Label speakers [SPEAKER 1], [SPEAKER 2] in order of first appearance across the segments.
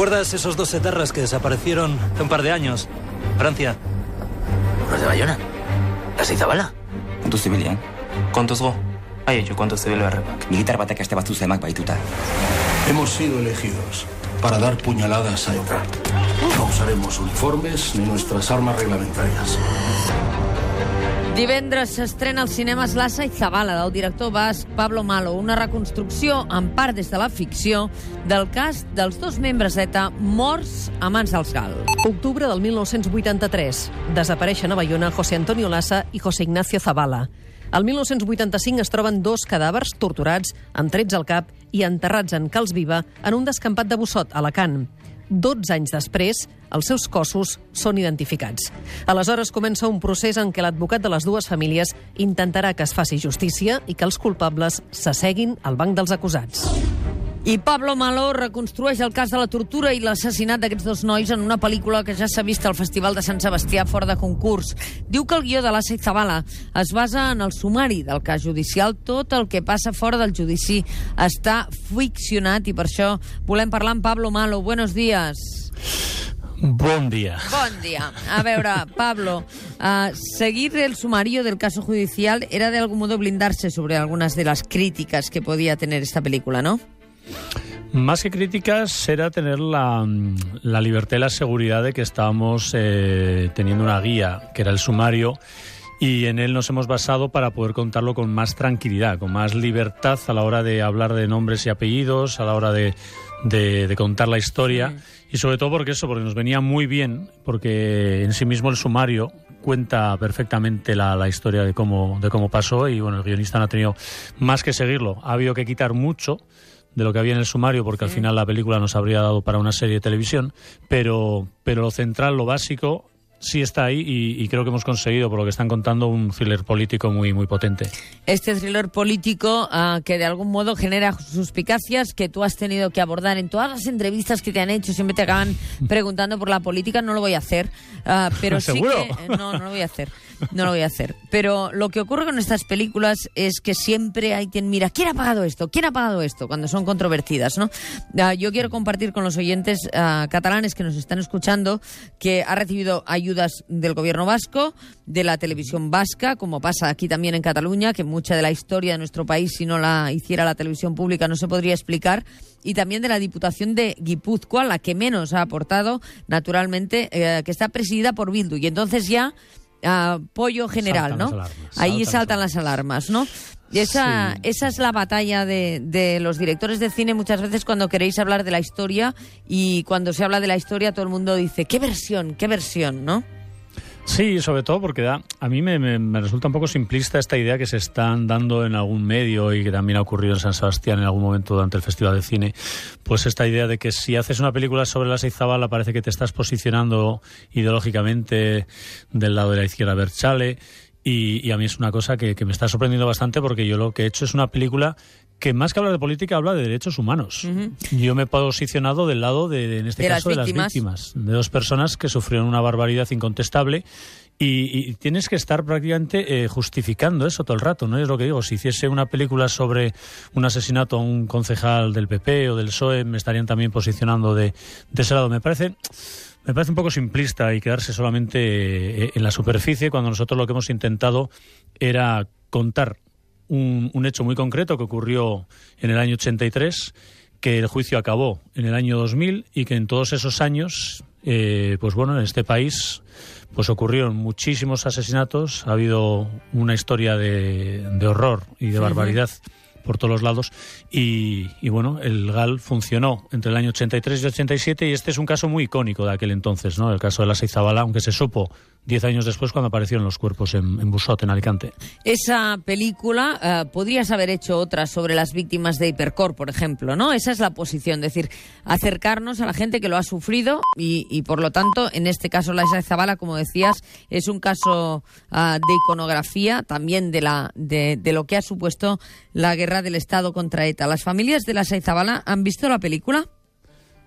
[SPEAKER 1] ¿Recuerdas esos dos etarras que desaparecieron hace un par de años? Francia.
[SPEAKER 2] ¿Los de Bayona? ¿La Izabala?
[SPEAKER 3] Kontuz zibilian.
[SPEAKER 4] Kontuz go. Aietxo, kontuz zibil berrepak.
[SPEAKER 3] Militar batek este batzu zemak baituta.
[SPEAKER 5] Hemos sido elegidos para dar puñaladas a ETA. No usaremos uniformes ni nuestras armas reglamentarias.
[SPEAKER 6] Divendres s'estrena als cinemes Lassa i Zabala del director basc Pablo Malo, una reconstrucció en part des de la ficció del cas dels dos membres d'ETA morts a mans dels GAL.
[SPEAKER 7] Octubre del 1983. Desapareixen a Bayona José Antonio Lassa i José Ignacio Zabala. Al 1985 es troben dos cadàvers torturats, amb trets al cap i enterrats en calç viva en un descampat de Bussot, a Alacant. 12 anys després, els seus cossos són identificats. Aleshores comença un procés en què l'advocat de les dues famílies intentarà que es faci justícia i que els culpables s'asseguin al banc dels acusats.
[SPEAKER 6] I Pablo Malo reconstrueix el cas de la tortura i l'assassinat d'aquests dos nois en una pel·lícula que ja s'ha vist al Festival de Sant Sebastià fora de concurs. Diu que el guió de l'Assa Zabala es basa en el sumari del cas judicial. Tot el que passa fora del judici està ficcionat i per això volem parlar amb Pablo Malo. Buenos días.
[SPEAKER 1] Bon dia.
[SPEAKER 6] Bon dia. A veure, Pablo, uh, seguir el sumario del caso judicial era de algún modo blindarse sobre algunas de las críticas que podía tener esta película, ¿no?
[SPEAKER 8] Más que críticas era tener la, la libertad y la seguridad de que estábamos eh, teniendo una guía, que era el sumario, y en él nos hemos basado para poder contarlo con más tranquilidad, con más libertad a la hora de hablar de nombres y apellidos, a la hora de, de, de contar la historia, y sobre todo porque eso, porque nos venía muy bien, porque en sí mismo el sumario cuenta perfectamente la, la historia de cómo, de cómo pasó, y bueno, el guionista no ha tenido más que seguirlo, ha habido que quitar mucho, de lo que había en el sumario, porque al final la película nos habría dado para una serie de televisión, pero, pero lo central, lo básico, sí está ahí y, y, creo que hemos conseguido, por lo que están contando, un thriller político muy, muy potente.
[SPEAKER 6] Este thriller político uh, que de algún modo genera suspicacias que tú has tenido que abordar en todas las entrevistas que te han hecho, siempre te acaban preguntando por la política, no lo voy a hacer, uh, pero sí que... No, no lo voy a hacer. No lo voy a hacer. Pero lo que ocurre con estas películas es que siempre hay quien mira, ¿quién ha pagado esto? ¿Quién ha pagado esto? Cuando son controvertidas, ¿no? Uh, yo quiero compartir con los oyentes uh, catalanes que nos están escuchando que ha recibido ayudas del gobierno vasco, de la televisión vasca, como pasa aquí también en Cataluña, que mucha de la historia de nuestro país, si no la hiciera la televisión pública, no se podría explicar y también de la Diputación de Guipúzcoa, la que menos ha aportado, naturalmente, eh, que está presidida por Bildu. Y entonces ya apoyo general,
[SPEAKER 8] Saltan
[SPEAKER 6] ¿no?
[SPEAKER 8] alarmas,
[SPEAKER 6] Ahí
[SPEAKER 8] saltan
[SPEAKER 6] saltan
[SPEAKER 8] las
[SPEAKER 6] alarmas, ¿no? Y esa,
[SPEAKER 8] Sí.
[SPEAKER 6] esa es la batalla de, de los directores de cine muchas veces cuando queréis hablar de la historia y cuando se habla de la historia todo el mundo dice, ¿qué versión? ¿Qué versión? ¿No?
[SPEAKER 8] Sí, sobre todo porque da, a mí me, me- me resulta un poco simplista esta idea que se están dando en algún medio y que también ha ocurrido en San Sebastián en algún momento durante el Festival de Cine, pues esta idea de que si haces una película sobre la Seizabala parece que te estás posicionando ideológicamente del lado de la izquierda. Berchale y, y a mí es una cosa que, que me está sorprendiendo bastante porque yo lo que he hecho es una película que más que hablar de política habla de derechos humanos. Yo me he posicionado del lado de, de, en este
[SPEAKER 6] De las
[SPEAKER 8] caso, de las
[SPEAKER 6] víctimas.
[SPEAKER 8] víctimas, de dos personas que sufrieron una barbaridad incontestable y, y tienes que estar prácticamente eh, justificando eso todo el rato, ¿no? Es lo que digo, si hiciese una película sobre un asesinato a un concejal del PP o del PSOE, me estarían también posicionando de, de ese lado. Me parece... Me parece un poco simplista y quedarse solamente eh, en la superficie cuando nosotros lo que hemos intentado era contar un, un hecho muy concreto que ocurrió en el año 83, que el juicio acabó en el año 2000 y que en todos esos años, eh, pues bueno, en este país pues ocurrieron muchísimos asesinatos, ha habido una historia de, de horror y de barbaridad por todos los lados y, y, bueno, el GAL funcionó entre el año 83 y 87 y este es un caso muy icónico de aquel entonces, ¿no? El caso de la Seizabala, aunque se supo diez años después cuando aparecieron los cuerpos en, en Busot, en Alicante.
[SPEAKER 6] Esa película eh, podrías haber hecho otra sobre las víctimas de Hipercor, por ejemplo, ¿no? Esa es la posición, es decir, acercarnos a la gente que lo ha sufrido y, y por lo tanto, en este caso la Zabala, como decías, es un caso uh, de iconografía también de, la, de, de, lo que ha supuesto la guerra del Estado contra ETA. ¿Las familias de la Zabala han visto la película?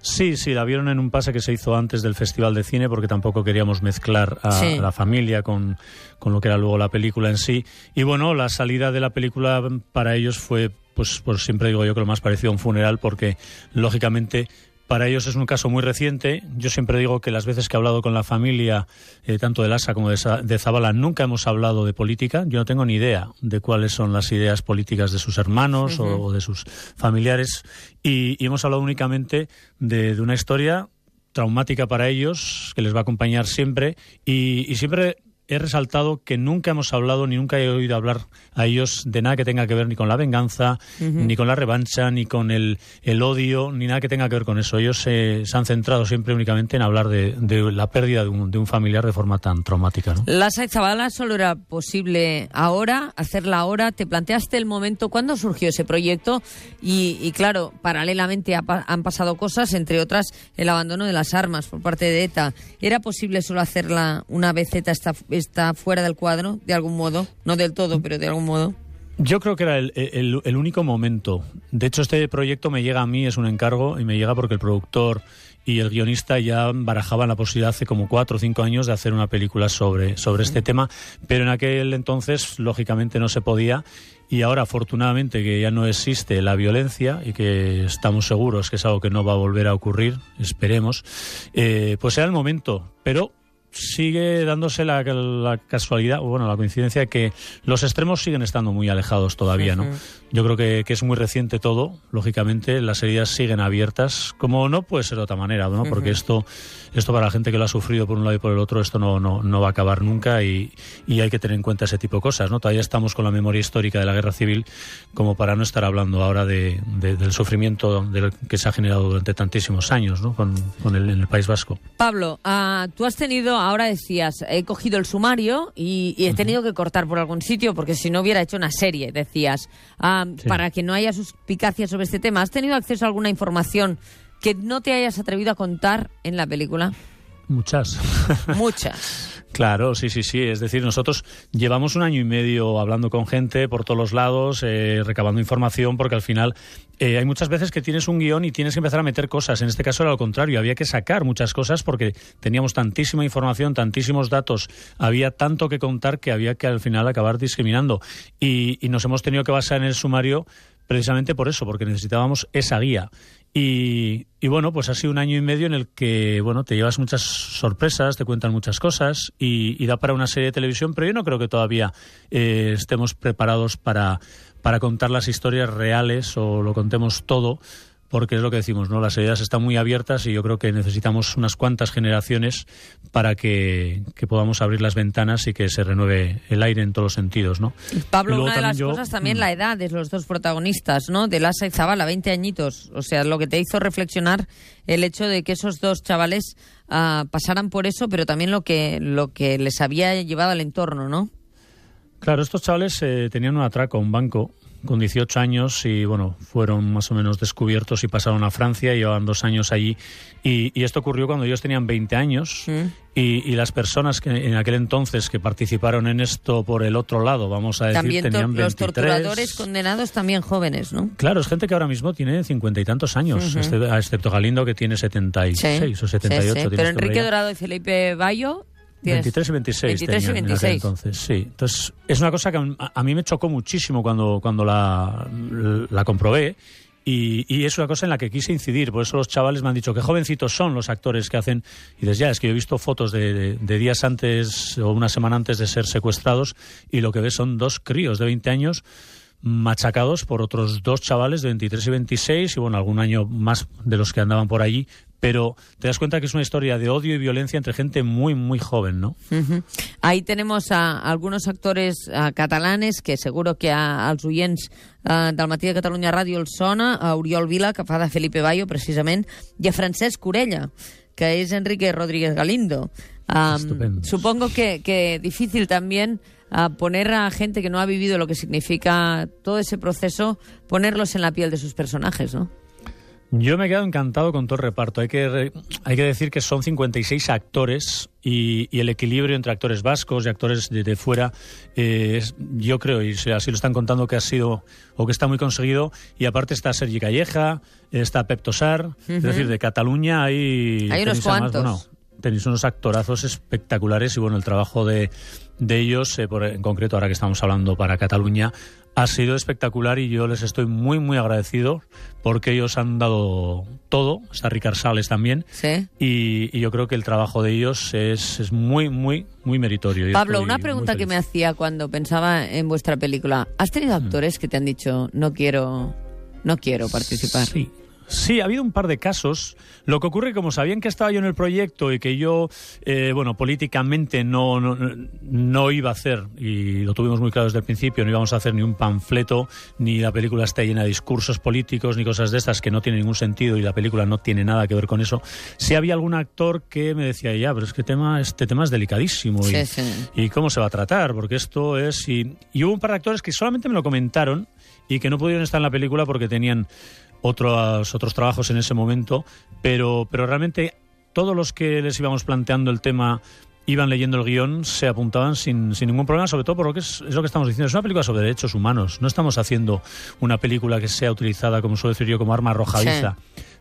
[SPEAKER 8] Sí, sí, la vieron en un pase que se hizo antes del Festival de Cine porque tampoco queríamos mezclar a,
[SPEAKER 6] Sí.
[SPEAKER 8] a la familia con, con lo que era luego la película en sí. Y bueno, la salida de la película para ellos fue, pues, pues siempre digo yo que lo más parecido a un funeral porque lógicamente Para ellos es un caso muy reciente. Yo siempre digo que las veces que he hablado con la familia, eh, tanto de Lasa como de, de Zabala, nunca hemos hablado de política. Yo no tengo ni idea de cuáles son las ideas políticas de sus hermanos o- o, de sus familiares. Y, y hemos hablado únicamente de, de una historia traumática para ellos, que les va a acompañar siempre. Y, y siempre he resaltado que nunca hemos hablado ni nunca he oído hablar a ellos de nada que tenga que ver ni con la venganza, ni con la revancha, ni con el, el odio, ni nada que tenga que ver con eso. Ellos eh, se han centrado siempre únicamente en hablar de, de la pérdida de un, de un familiar de forma tan traumática. ¿no?
[SPEAKER 6] La Zabala solo era posible ahora, hacerla ahora. ¿Te planteaste el momento cuándo surgió ese proyecto? Y, y claro, paralelamente ha han pasado cosas, entre otras el abandono de las armas por parte de ETA. ¿Era posible solo hacerla una vez ETA está, está fuera del cuadro, de algún modo? No del todo, pero de algún modo.
[SPEAKER 8] Yo creo que era el, el- el único momento. De hecho, este proyecto me llega a mí, es un encargo, y me llega porque el productor y el guionista ya barajaban la posibilidad hace como cuatro o cinco años de hacer una película sobre, sobre este tema, pero en aquel entonces, lógicamente, no se podía. Y ahora, afortunadamente, que ya no existe la violencia y que estamos seguros que es algo que no va a volver a ocurrir, esperemos, eh, pues era el momento. Pero sigue dándose la, la casualidad, o bueno, la coincidencia de que los extremos siguen estando muy alejados todavía, ¿no? Yo creo que, que es muy reciente todo, lógicamente, las heridas siguen abiertas, como no puede ser de otra manera, ¿no? Porque esto, esto para la gente que lo ha sufrido por un lado y por el otro, esto no, no, no va a acabar nunca y, y hay que tener en cuenta ese tipo de cosas, ¿no? Todavía estamos con la memoria histórica de la guerra civil como para no estar hablando ahora de, de- del sufrimiento del que se ha generado durante tantísimos años, ¿no? Con, con el, en el País Vasco.
[SPEAKER 6] Pablo, ah, tú has tenido, ahora decías, he cogido el sumario y, y he tenido que cortar por algún sitio porque si no hubiera hecho una serie, decías. Ah,
[SPEAKER 8] Sí.
[SPEAKER 6] Para que no haya suspicacia sobre este tema, ¿has tenido acceso a alguna información que no te hayas atrevido a contar en la película?
[SPEAKER 8] Muchas.
[SPEAKER 6] Muchas.
[SPEAKER 8] Claro, sí, sí, sí. Es decir, nosotros llevamos un año y medio hablando con gente por todos los lados, eh, recabando información, porque al final eh, hay muchas veces que tienes un guion y tienes que empezar a meter cosas. En este caso era lo contrario, había que sacar muchas cosas porque teníamos tantísima información, tantísimos datos, había tanto que contar que había que al final acabar discriminando. Y, y nos hemos tenido que basar en el sumario precisamente por eso, porque necesitábamos esa guía. Y, y bueno, pues ha sido un año y medio en el que, bueno, te llevas muchas sorpresas, te cuentan muchas cosas y, y da para una serie de televisión, pero yo no creo que todavía eh, estemos preparados para, para contar las historias reales o lo contemos todo, porque es lo que decimos, ¿no? Las ideas están muy abiertas y yo creo que necesitamos unas cuantas generaciones para que, que podamos abrir las ventanas y que se renueve el aire en todos los sentidos, ¿no?
[SPEAKER 6] Pablo, una de las
[SPEAKER 8] yo-
[SPEAKER 6] cosas también
[SPEAKER 8] Mm.
[SPEAKER 6] la edad de los dos protagonistas, ¿no? De Lasa y Zabala, 20 añitos. O sea, lo que te hizo reflexionar el hecho de que esos dos chavales ah, pasaran por eso, pero también lo que, lo que les había llevado al entorno, ¿no?
[SPEAKER 8] Claro, estos chavales eh, tenían un atraco a un banco con 18 años y bueno, fueron más o menos descubiertos y pasaron a Francia y llevaban dos años allí. Y, y esto ocurrió cuando ellos tenían 20 años
[SPEAKER 6] Mm.
[SPEAKER 8] y, y las personas que en aquel entonces que participaron en esto por el otro lado, vamos a decir,
[SPEAKER 6] También
[SPEAKER 8] tenían 23.
[SPEAKER 6] los torturadores condenados también jóvenes, ¿no?
[SPEAKER 8] Claro, es gente que ahora mismo tiene cincuenta y tantos años, exce- excepto Galindo que tiene 76 o 78.
[SPEAKER 6] Sí, sí.
[SPEAKER 8] tienes
[SPEAKER 6] Pero
[SPEAKER 8] que
[SPEAKER 6] Enrique. Dorado y Felipe Bayo... tienes-
[SPEAKER 8] 23 y 26
[SPEAKER 6] 23 y
[SPEAKER 8] tenían en aquel
[SPEAKER 6] 26.
[SPEAKER 8] entonces, sí. Entonces, es una cosa que a, a mí me chocó muchísimo cuando, cuando la, la comprobé. Y, y es una cosa en la que quise incidir. Por eso los chavales me han dicho que jovencitos son los actores que hacen. Y dices, ya, es que yo he visto fotos de, de- de días antes o una semana antes de ser secuestrados y lo que ves son dos críos de 20 años machacados por otros dos chavales de 23 y 26 y bueno, algún año más de los que andaban por allí, pero te das cuenta que es una historia de odio y violencia entre gente muy, muy joven, ¿no?
[SPEAKER 6] Ujú. Ahí tenemos a algunos actores ah, catalanes que seguro que a, als oients ah, del Matí de Catalunya Ràdio el sona, a Oriol Vila, que fa de Felipe Bayo, precisament, i a Francesc Corella, que es Enrique Rodríguez Galindo. Am,
[SPEAKER 8] Estupendos.
[SPEAKER 6] supongo que, que difícil también ah, poner a gente que no ha vivido lo que significa todo ese proceso, ponerlos en la piel de sus personajes, ¿no?
[SPEAKER 8] Yo me he quedado encantado con todo el reparto. Hay que, re- hay que decir que son 56 actores y, y el equilibrio entre actores vascos y actores de, de fuera, eh, es- yo creo, y así lo están contando, que ha sido o que está muy conseguido. Y aparte está Sergi Calleja, está Pep Tosar, es decir, de Cataluña hay...
[SPEAKER 6] Hay unos cuantos.
[SPEAKER 8] tenéis unos actorazos espectaculares y bueno, el trabajo de, de ellos, eh, por, en concreto ahora que estamos hablando para Cataluña, ha sido espectacular y yo les estoy muy, muy agradecido porque ellos han dado todo. Está Ricard Sales también.
[SPEAKER 6] Sí.
[SPEAKER 8] Y, y yo creo que el trabajo de ellos es, es muy, muy, muy meritorio. Yo
[SPEAKER 6] Pablo, una pregunta que me hacía cuando pensaba en vuestra película. ¿Has tenido actores que te han dicho no quiero, no quiero participar?
[SPEAKER 8] Sí. Sí, ha habido un par de casos. Lo que ocurre, como sabían que estaba yo en el proyecto y que yo, eh, bueno, políticamente no, no, no iba a hacer, y lo tuvimos muy claro desde el principio, no íbamos a hacer ni un panfleto, ni la película está llena de discursos políticos, ni cosas de estas que no tienen ningún sentido y la película no tiene nada que ver con eso. Sí había algún actor que me decía, ya, pero es que tema, este tema es delicadísimo.
[SPEAKER 6] Sí,
[SPEAKER 8] y,
[SPEAKER 6] sí.
[SPEAKER 8] ¿Y cómo se va a tratar? Porque esto es... Y, y hubo un par de actores que solamente me lo comentaron y que no pudieron estar en la película porque tenían otros, otros trabajos en ese momento, pero, pero realmente todos los que les íbamos planteando el tema iban leyendo el guion, se apuntaban sin, sin ningún problema, sobre todo por lo que es, es lo que estamos diciendo. Es una película sobre derechos humanos. No estamos haciendo una película que sea utilizada, como suelo decir yo, como arma arrojadiza.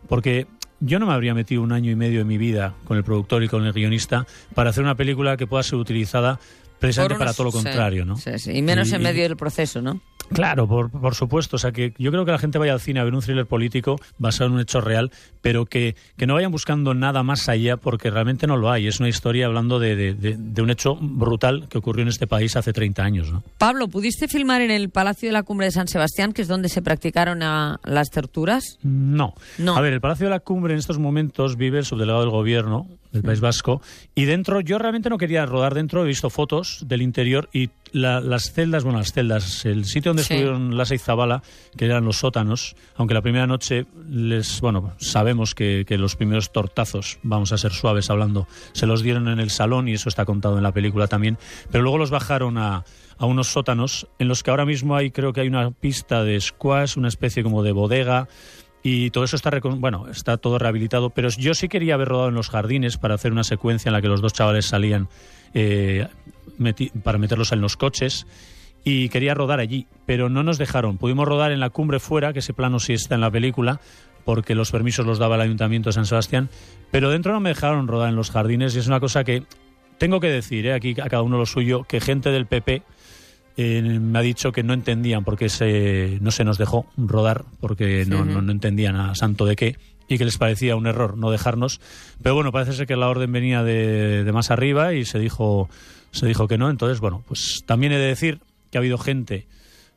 [SPEAKER 8] Porque yo no me habría metido un año y medio de mi vida con el productor y con el guionista para hacer una película que pueda ser utilizada precisamente para todo lo
[SPEAKER 6] sí,
[SPEAKER 8] contrario, ¿no?
[SPEAKER 6] sí, sí. Y menos en
[SPEAKER 8] Y-
[SPEAKER 6] medio del proceso, ¿no?
[SPEAKER 8] Claro, por, por supuesto. O sea, que yo creo que la gente vaya al cine a ver un thriller político basado en un hecho real, pero que, que no vayan buscando nada más allá porque realmente no lo hay. Es una historia hablando de, de- de- de un hecho brutal que ocurrió en este país hace 30 años. ¿no?
[SPEAKER 6] Pablo, ¿pudiste filmar en el Palacio de la Cumbre de San Sebastián, que es donde se practicaron las torturas?
[SPEAKER 8] No.
[SPEAKER 6] No.
[SPEAKER 8] A ver, el Palacio de la Cumbre en estos momentos vive el subdelegado del gobierno del País Vasco. Y dentro, yo realmente no quería rodar dentro, he visto fotos del interior y la- las celdas, bueno, las celdas, el sitio donde
[SPEAKER 6] Sí.
[SPEAKER 8] estuvieron Lasa y Zabala, que eran los sótanos, aunque la primera noche les, bueno, sabemos que, que los primeros tortazos, vamos a ser suaves hablando, se los dieron en el salón y eso está contado en la película también, pero luego los bajaron a, a unos sótanos en los que ahora mismo hay, creo que hay una pista de squash, una especie como de bodega, y todo eso está bueno está todo rehabilitado pero yo sí quería haber rodado en los jardines para hacer una secuencia en la que los dos chavales salían eh, para meterlos en los coches y quería rodar allí pero no nos dejaron. Pudimos rodar en la cumbre fuera que ese plano sí está en la película porque los permisos los daba el ayuntamiento de San Sebastián pero dentro no me dejaron rodar en los jardines y es una cosa que tengo que decir eh, aquí a cada uno lo suyo que gente del PP eh, me ha dicho que no entendían por qué se, no se nos dejó rodar, porque no, no, no entendían a santo de qué, y que les parecía un error no dejarnos. Pero bueno, parece ser que la orden venía de, de más arriba y se dijo, se dijo que no. Entonces, bueno, pues también he de decir que ha habido gente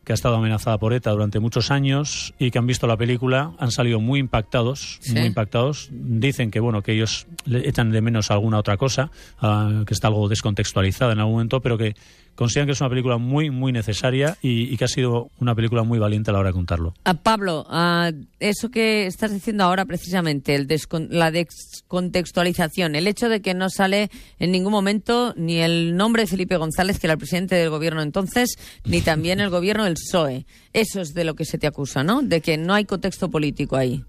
[SPEAKER 8] que ha estado amenazada por ETA durante muchos años y que han visto la película, han salido muy impactados,
[SPEAKER 6] Sí.
[SPEAKER 8] muy impactados. Dicen que bueno, que ellos le echan de menos alguna otra cosa, ah, que está algo descontextualizada en algún momento, pero que consideran que es una película muy, muy necesaria y, y que ha sido una película muy valiente a la hora de contarlo.
[SPEAKER 6] Ah, Pablo, ah, eso que estás diciendo ahora precisamente, el descon- la descontextualización, el hecho de que no sale en ningún momento ni el nombre de Felipe González, que era el presidente del gobierno entonces, ni también el gobierno del PSOE. Eso es de lo que se te acusa, ¿no? De que no hay contexto político ahí.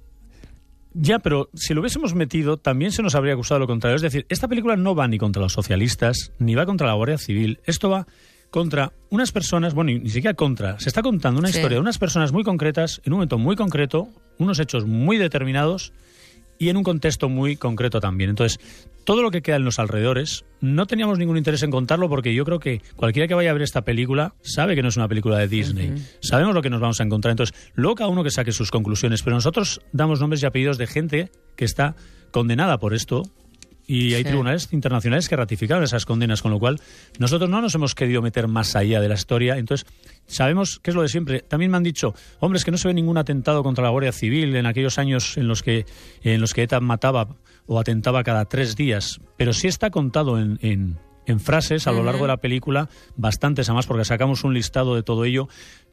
[SPEAKER 8] Ya, pero si lo hubiésemos metido, también se nos habría acusado lo contrario. Es decir, esta película no va ni contra los socialistas, ni va contra la Guardia Civil. Esto va contra unas personas, bueno, ni siquiera contra. Se está contando una
[SPEAKER 6] Sí.
[SPEAKER 8] historia de unas personas muy concretas, en un momento muy concreto, unos hechos muy determinados y en un contexto muy concreto también. Entonces, todo lo que queda en los alrededores, no teníamos ningún interés en contarlo porque yo creo que cualquiera que vaya a ver esta película sabe que no es una película de Disney. Sabemos lo que nos vamos a encontrar. Entonces, luego cada uno que saque sus conclusiones. Pero nosotros damos nombres y apellidos de gente que está condenada por esto. Y hay
[SPEAKER 6] Sí.
[SPEAKER 8] tribunales internacionales que ratificaron esas condenas, con lo cual nosotros no nos hemos querido meter más allá de la historia. Entonces, sabemos que es lo de siempre. También me han dicho, hombre, es que no se ve ningún atentado contra la Guardia Civil en aquellos años en los que, en los que ETA mataba o atentaba cada tres días. Pero sí está contado en, en- en frases a lo largo de la película, bastantes además, porque sacamos un listado de todo ello.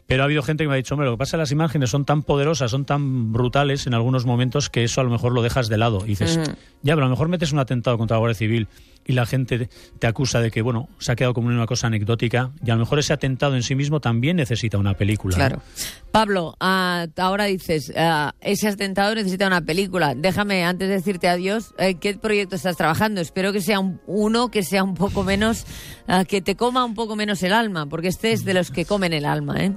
[SPEAKER 8] Pero ha habido gente que me ha dicho, hombre, lo que pasa es que las imágenes son tan poderosas, son tan brutales en algunos momentos que eso a lo mejor lo dejas de lado. Y dices, ya, pero a lo mejor metes un atentado contra la Guardia Civil y la gente te acusa de que, bueno, se ha quedado como una cosa anecdótica y a lo mejor ese atentado en sí mismo también necesita una película. ¿no?
[SPEAKER 6] Claro. Pablo, ah, ahora dices, ah, ese atentado necesita una película. Déjame, antes de decirte adiós, eh, ¿qué proyecto estás trabajando? Espero que sea un- uno que sea un poco menos, ah, que te coma un poco menos el alma, porque este es de los que comen el alma, ¿eh?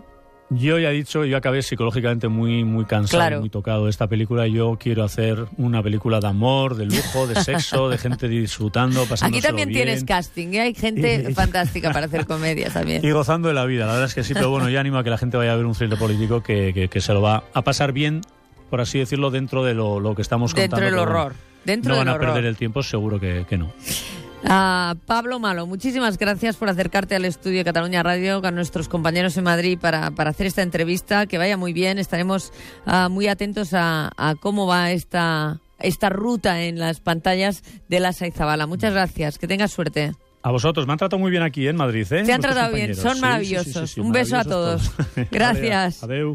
[SPEAKER 8] Yo ya he dicho, yo acabé psicológicamente muy, muy cansado,
[SPEAKER 6] Claro.
[SPEAKER 8] muy tocado de esta película. Yo quiero hacer una película de amor, de lujo, de sexo, de gente disfrutando, pasándoselo
[SPEAKER 6] Aquí también
[SPEAKER 8] bien
[SPEAKER 6] tienes casting, ¿eh? hay gente fantástica para hacer comedias también.
[SPEAKER 8] Y gozando de la vida, la verdad es que sí, pero bueno, yo animo a que la gente vaya a ver un thriller político que, que- que se lo va a pasar bien, por así decirlo, dentro de lo, lo que estamos
[SPEAKER 6] Dentro
[SPEAKER 8] contando.
[SPEAKER 6] del
[SPEAKER 8] pero bueno,
[SPEAKER 6] horror, dentro
[SPEAKER 8] no
[SPEAKER 6] del
[SPEAKER 8] van a
[SPEAKER 6] horror.
[SPEAKER 8] perder el tiempo, seguro que, que no.
[SPEAKER 6] Ah, Pablo Malo, muchísimas gracias por acercarte al estudio de Cataluña Radio con nuestros compañeros en Madrid para, para hacer esta entrevista. Que vaya muy bien. Estaremos ah, muy atentos a, a cómo va esta, esta ruta en las pantallas de la Saizabala. Muchas gracias. Que tengas suerte.
[SPEAKER 8] A vosotros, me han tratado muy bien aquí en Madrid, ¿eh?
[SPEAKER 6] Se han tratado bien. Son maravillosos.
[SPEAKER 8] sí, sí, sí,
[SPEAKER 6] Un beso a todos.
[SPEAKER 8] todos.
[SPEAKER 6] Gracias.
[SPEAKER 8] Adeu.